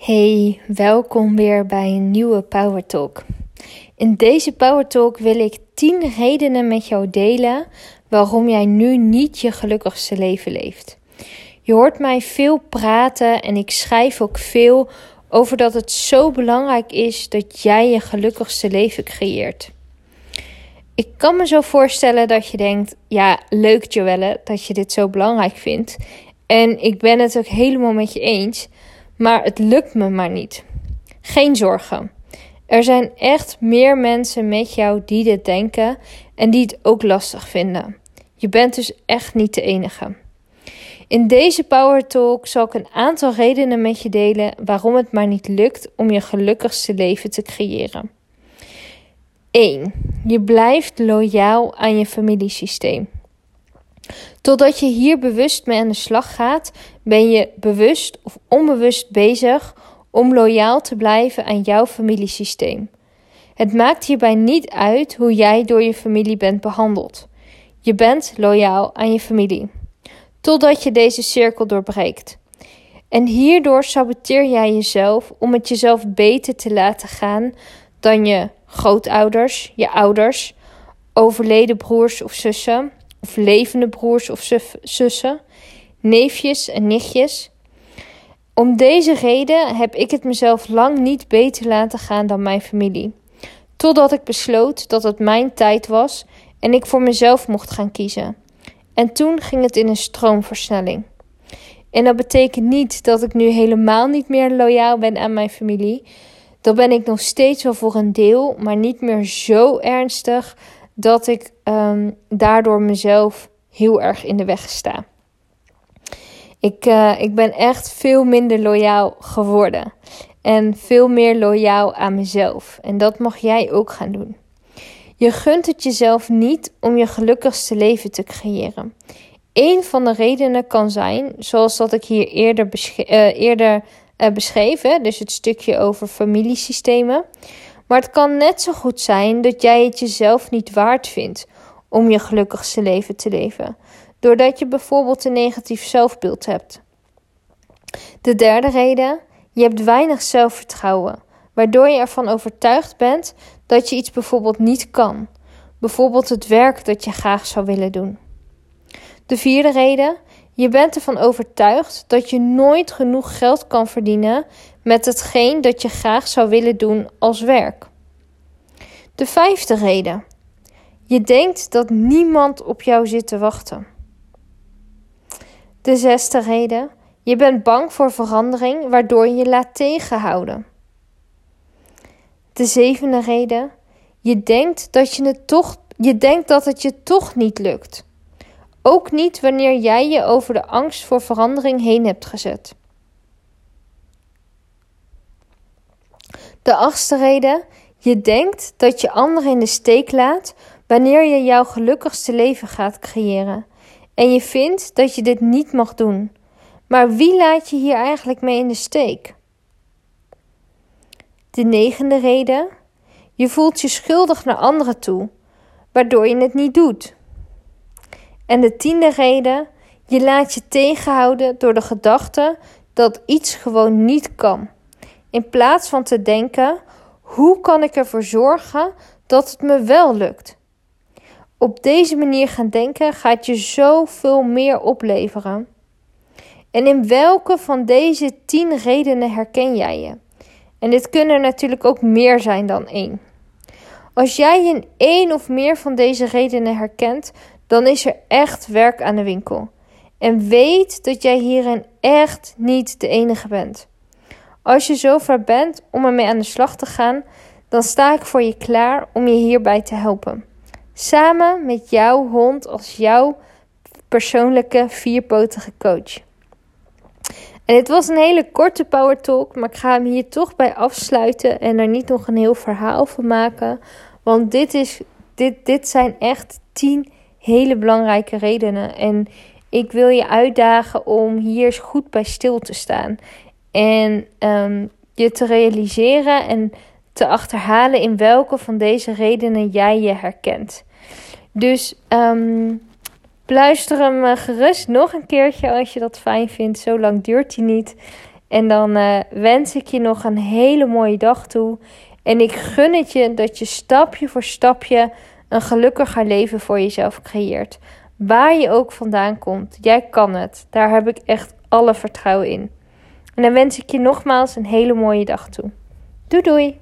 Hey, welkom weer bij een nieuwe Power Talk. In deze Power Talk wil ik 10 redenen met jou delen waarom jij nu niet je gelukkigste leven leeft. Je hoort mij veel praten en ik schrijf ook veel over dat het zo belangrijk is dat jij je gelukkigste leven creëert. Ik kan me zo voorstellen dat je denkt: ja, leuk Joelle dat je dit zo belangrijk vindt. En ik ben het ook helemaal met je eens maar het lukt me maar niet. Geen zorgen. Er zijn echt meer mensen met jou die dit denken en die het ook lastig vinden. Je bent dus echt niet de enige. In deze Power Talk zal ik een aantal redenen met je delen waarom het maar niet lukt om je gelukkigste leven te creëren. 1. Je blijft loyaal aan je familiesysteem. Totdat je hier bewust mee aan de slag gaat, ben je bewust of onbewust bezig om loyaal te blijven aan jouw familiesysteem. Het maakt hierbij niet uit hoe jij door je familie bent behandeld. Je bent loyaal aan je familie. Totdat je deze cirkel doorbreekt. En hierdoor saboteer jij jezelf om het jezelf beter te laten gaan dan je grootouders, je ouders, overleden broers of zussen, of levende broers of zussen, neefjes en nichtjes. Om deze reden heb ik het mezelf lang niet beter laten gaan dan mijn familie. Totdat ik besloot dat het mijn tijd was en ik voor mezelf mocht gaan kiezen. En toen ging het in een stroomversnelling. En dat betekent niet dat ik nu helemaal niet meer loyaal ben aan mijn familie. Dan ben ik nog steeds wel voor een deel, maar niet meer zo ernstig dat ik um, daardoor mezelf heel erg in de weg sta. Ik, uh, ik ben echt veel minder loyaal geworden. En veel meer loyaal aan mezelf. En dat mag jij ook gaan doen. Je gunt het jezelf niet om je gelukkigste leven te creëren. Een van de redenen kan zijn, zoals dat ik hier eerder, uh, eerder uh, beschreef, dus het stukje over familiesystemen. Maar het kan net zo goed zijn dat jij het jezelf niet waard vindt om je gelukkigste leven te leven, doordat je bijvoorbeeld een negatief zelfbeeld hebt. De derde reden, je hebt weinig zelfvertrouwen, waardoor je ervan overtuigd bent dat je iets bijvoorbeeld niet kan, bijvoorbeeld het werk dat je graag zou willen doen. De vierde reden, je bent ervan overtuigd dat je nooit genoeg geld kan verdienen met hetgeen dat je graag zou willen doen als werk. De vijfde reden. Je denkt dat niemand op jou zit te wachten. De zesde reden. Je bent bang voor verandering, waardoor je je laat tegenhouden. De zevende reden. Je denkt dat, je het, toch, je denkt dat het je toch niet lukt. Ook niet wanneer jij je over de angst voor verandering heen hebt gezet. De achtste reden. Je denkt dat je anderen in de steek laat wanneer je jouw gelukkigste leven gaat creëren. En je vindt dat je dit niet mag doen. Maar wie laat je hier eigenlijk mee in de steek? De negende reden. Je voelt je schuldig naar anderen toe, waardoor je het niet doet. En de tiende reden. Je laat je tegenhouden door de gedachte dat iets gewoon niet kan. In plaats van te denken: hoe kan ik ervoor zorgen dat het me wel lukt? Op deze manier gaan denken gaat je zoveel meer opleveren. En in welke van deze tien redenen herken jij je? En dit kunnen er natuurlijk ook meer zijn dan één. Als jij in één of meer van deze redenen herkent, dan is er echt werk aan de winkel. En weet dat jij hierin echt niet de enige bent. Als je zover bent om ermee aan de slag te gaan, dan sta ik voor je klaar om je hierbij te helpen. Samen met jouw hond als jouw persoonlijke vierpotige coach. En dit was een hele korte power talk, maar ik ga hem hier toch bij afsluiten en er niet nog een heel verhaal van maken. Want dit, is, dit, dit zijn echt tien hele belangrijke redenen. En ik wil je uitdagen om hier eens goed bij stil te staan. En ehm, je te realiseren en te achterhalen in welke van deze redenen jij je herkent. Dus ehm, luister hem eh, gerust nog een keertje als je dat fijn vindt. Zo lang duurt hij niet. En dan eh, wens ik je nog een hele mooie dag toe. En ik gun het je dat je stapje voor stapje een gelukkiger leven voor jezelf creëert. Waar je ook vandaan komt, jij kan het. Daar heb ik echt alle vertrouwen in. En dan wens ik je nogmaals een hele mooie dag toe. Doei doei!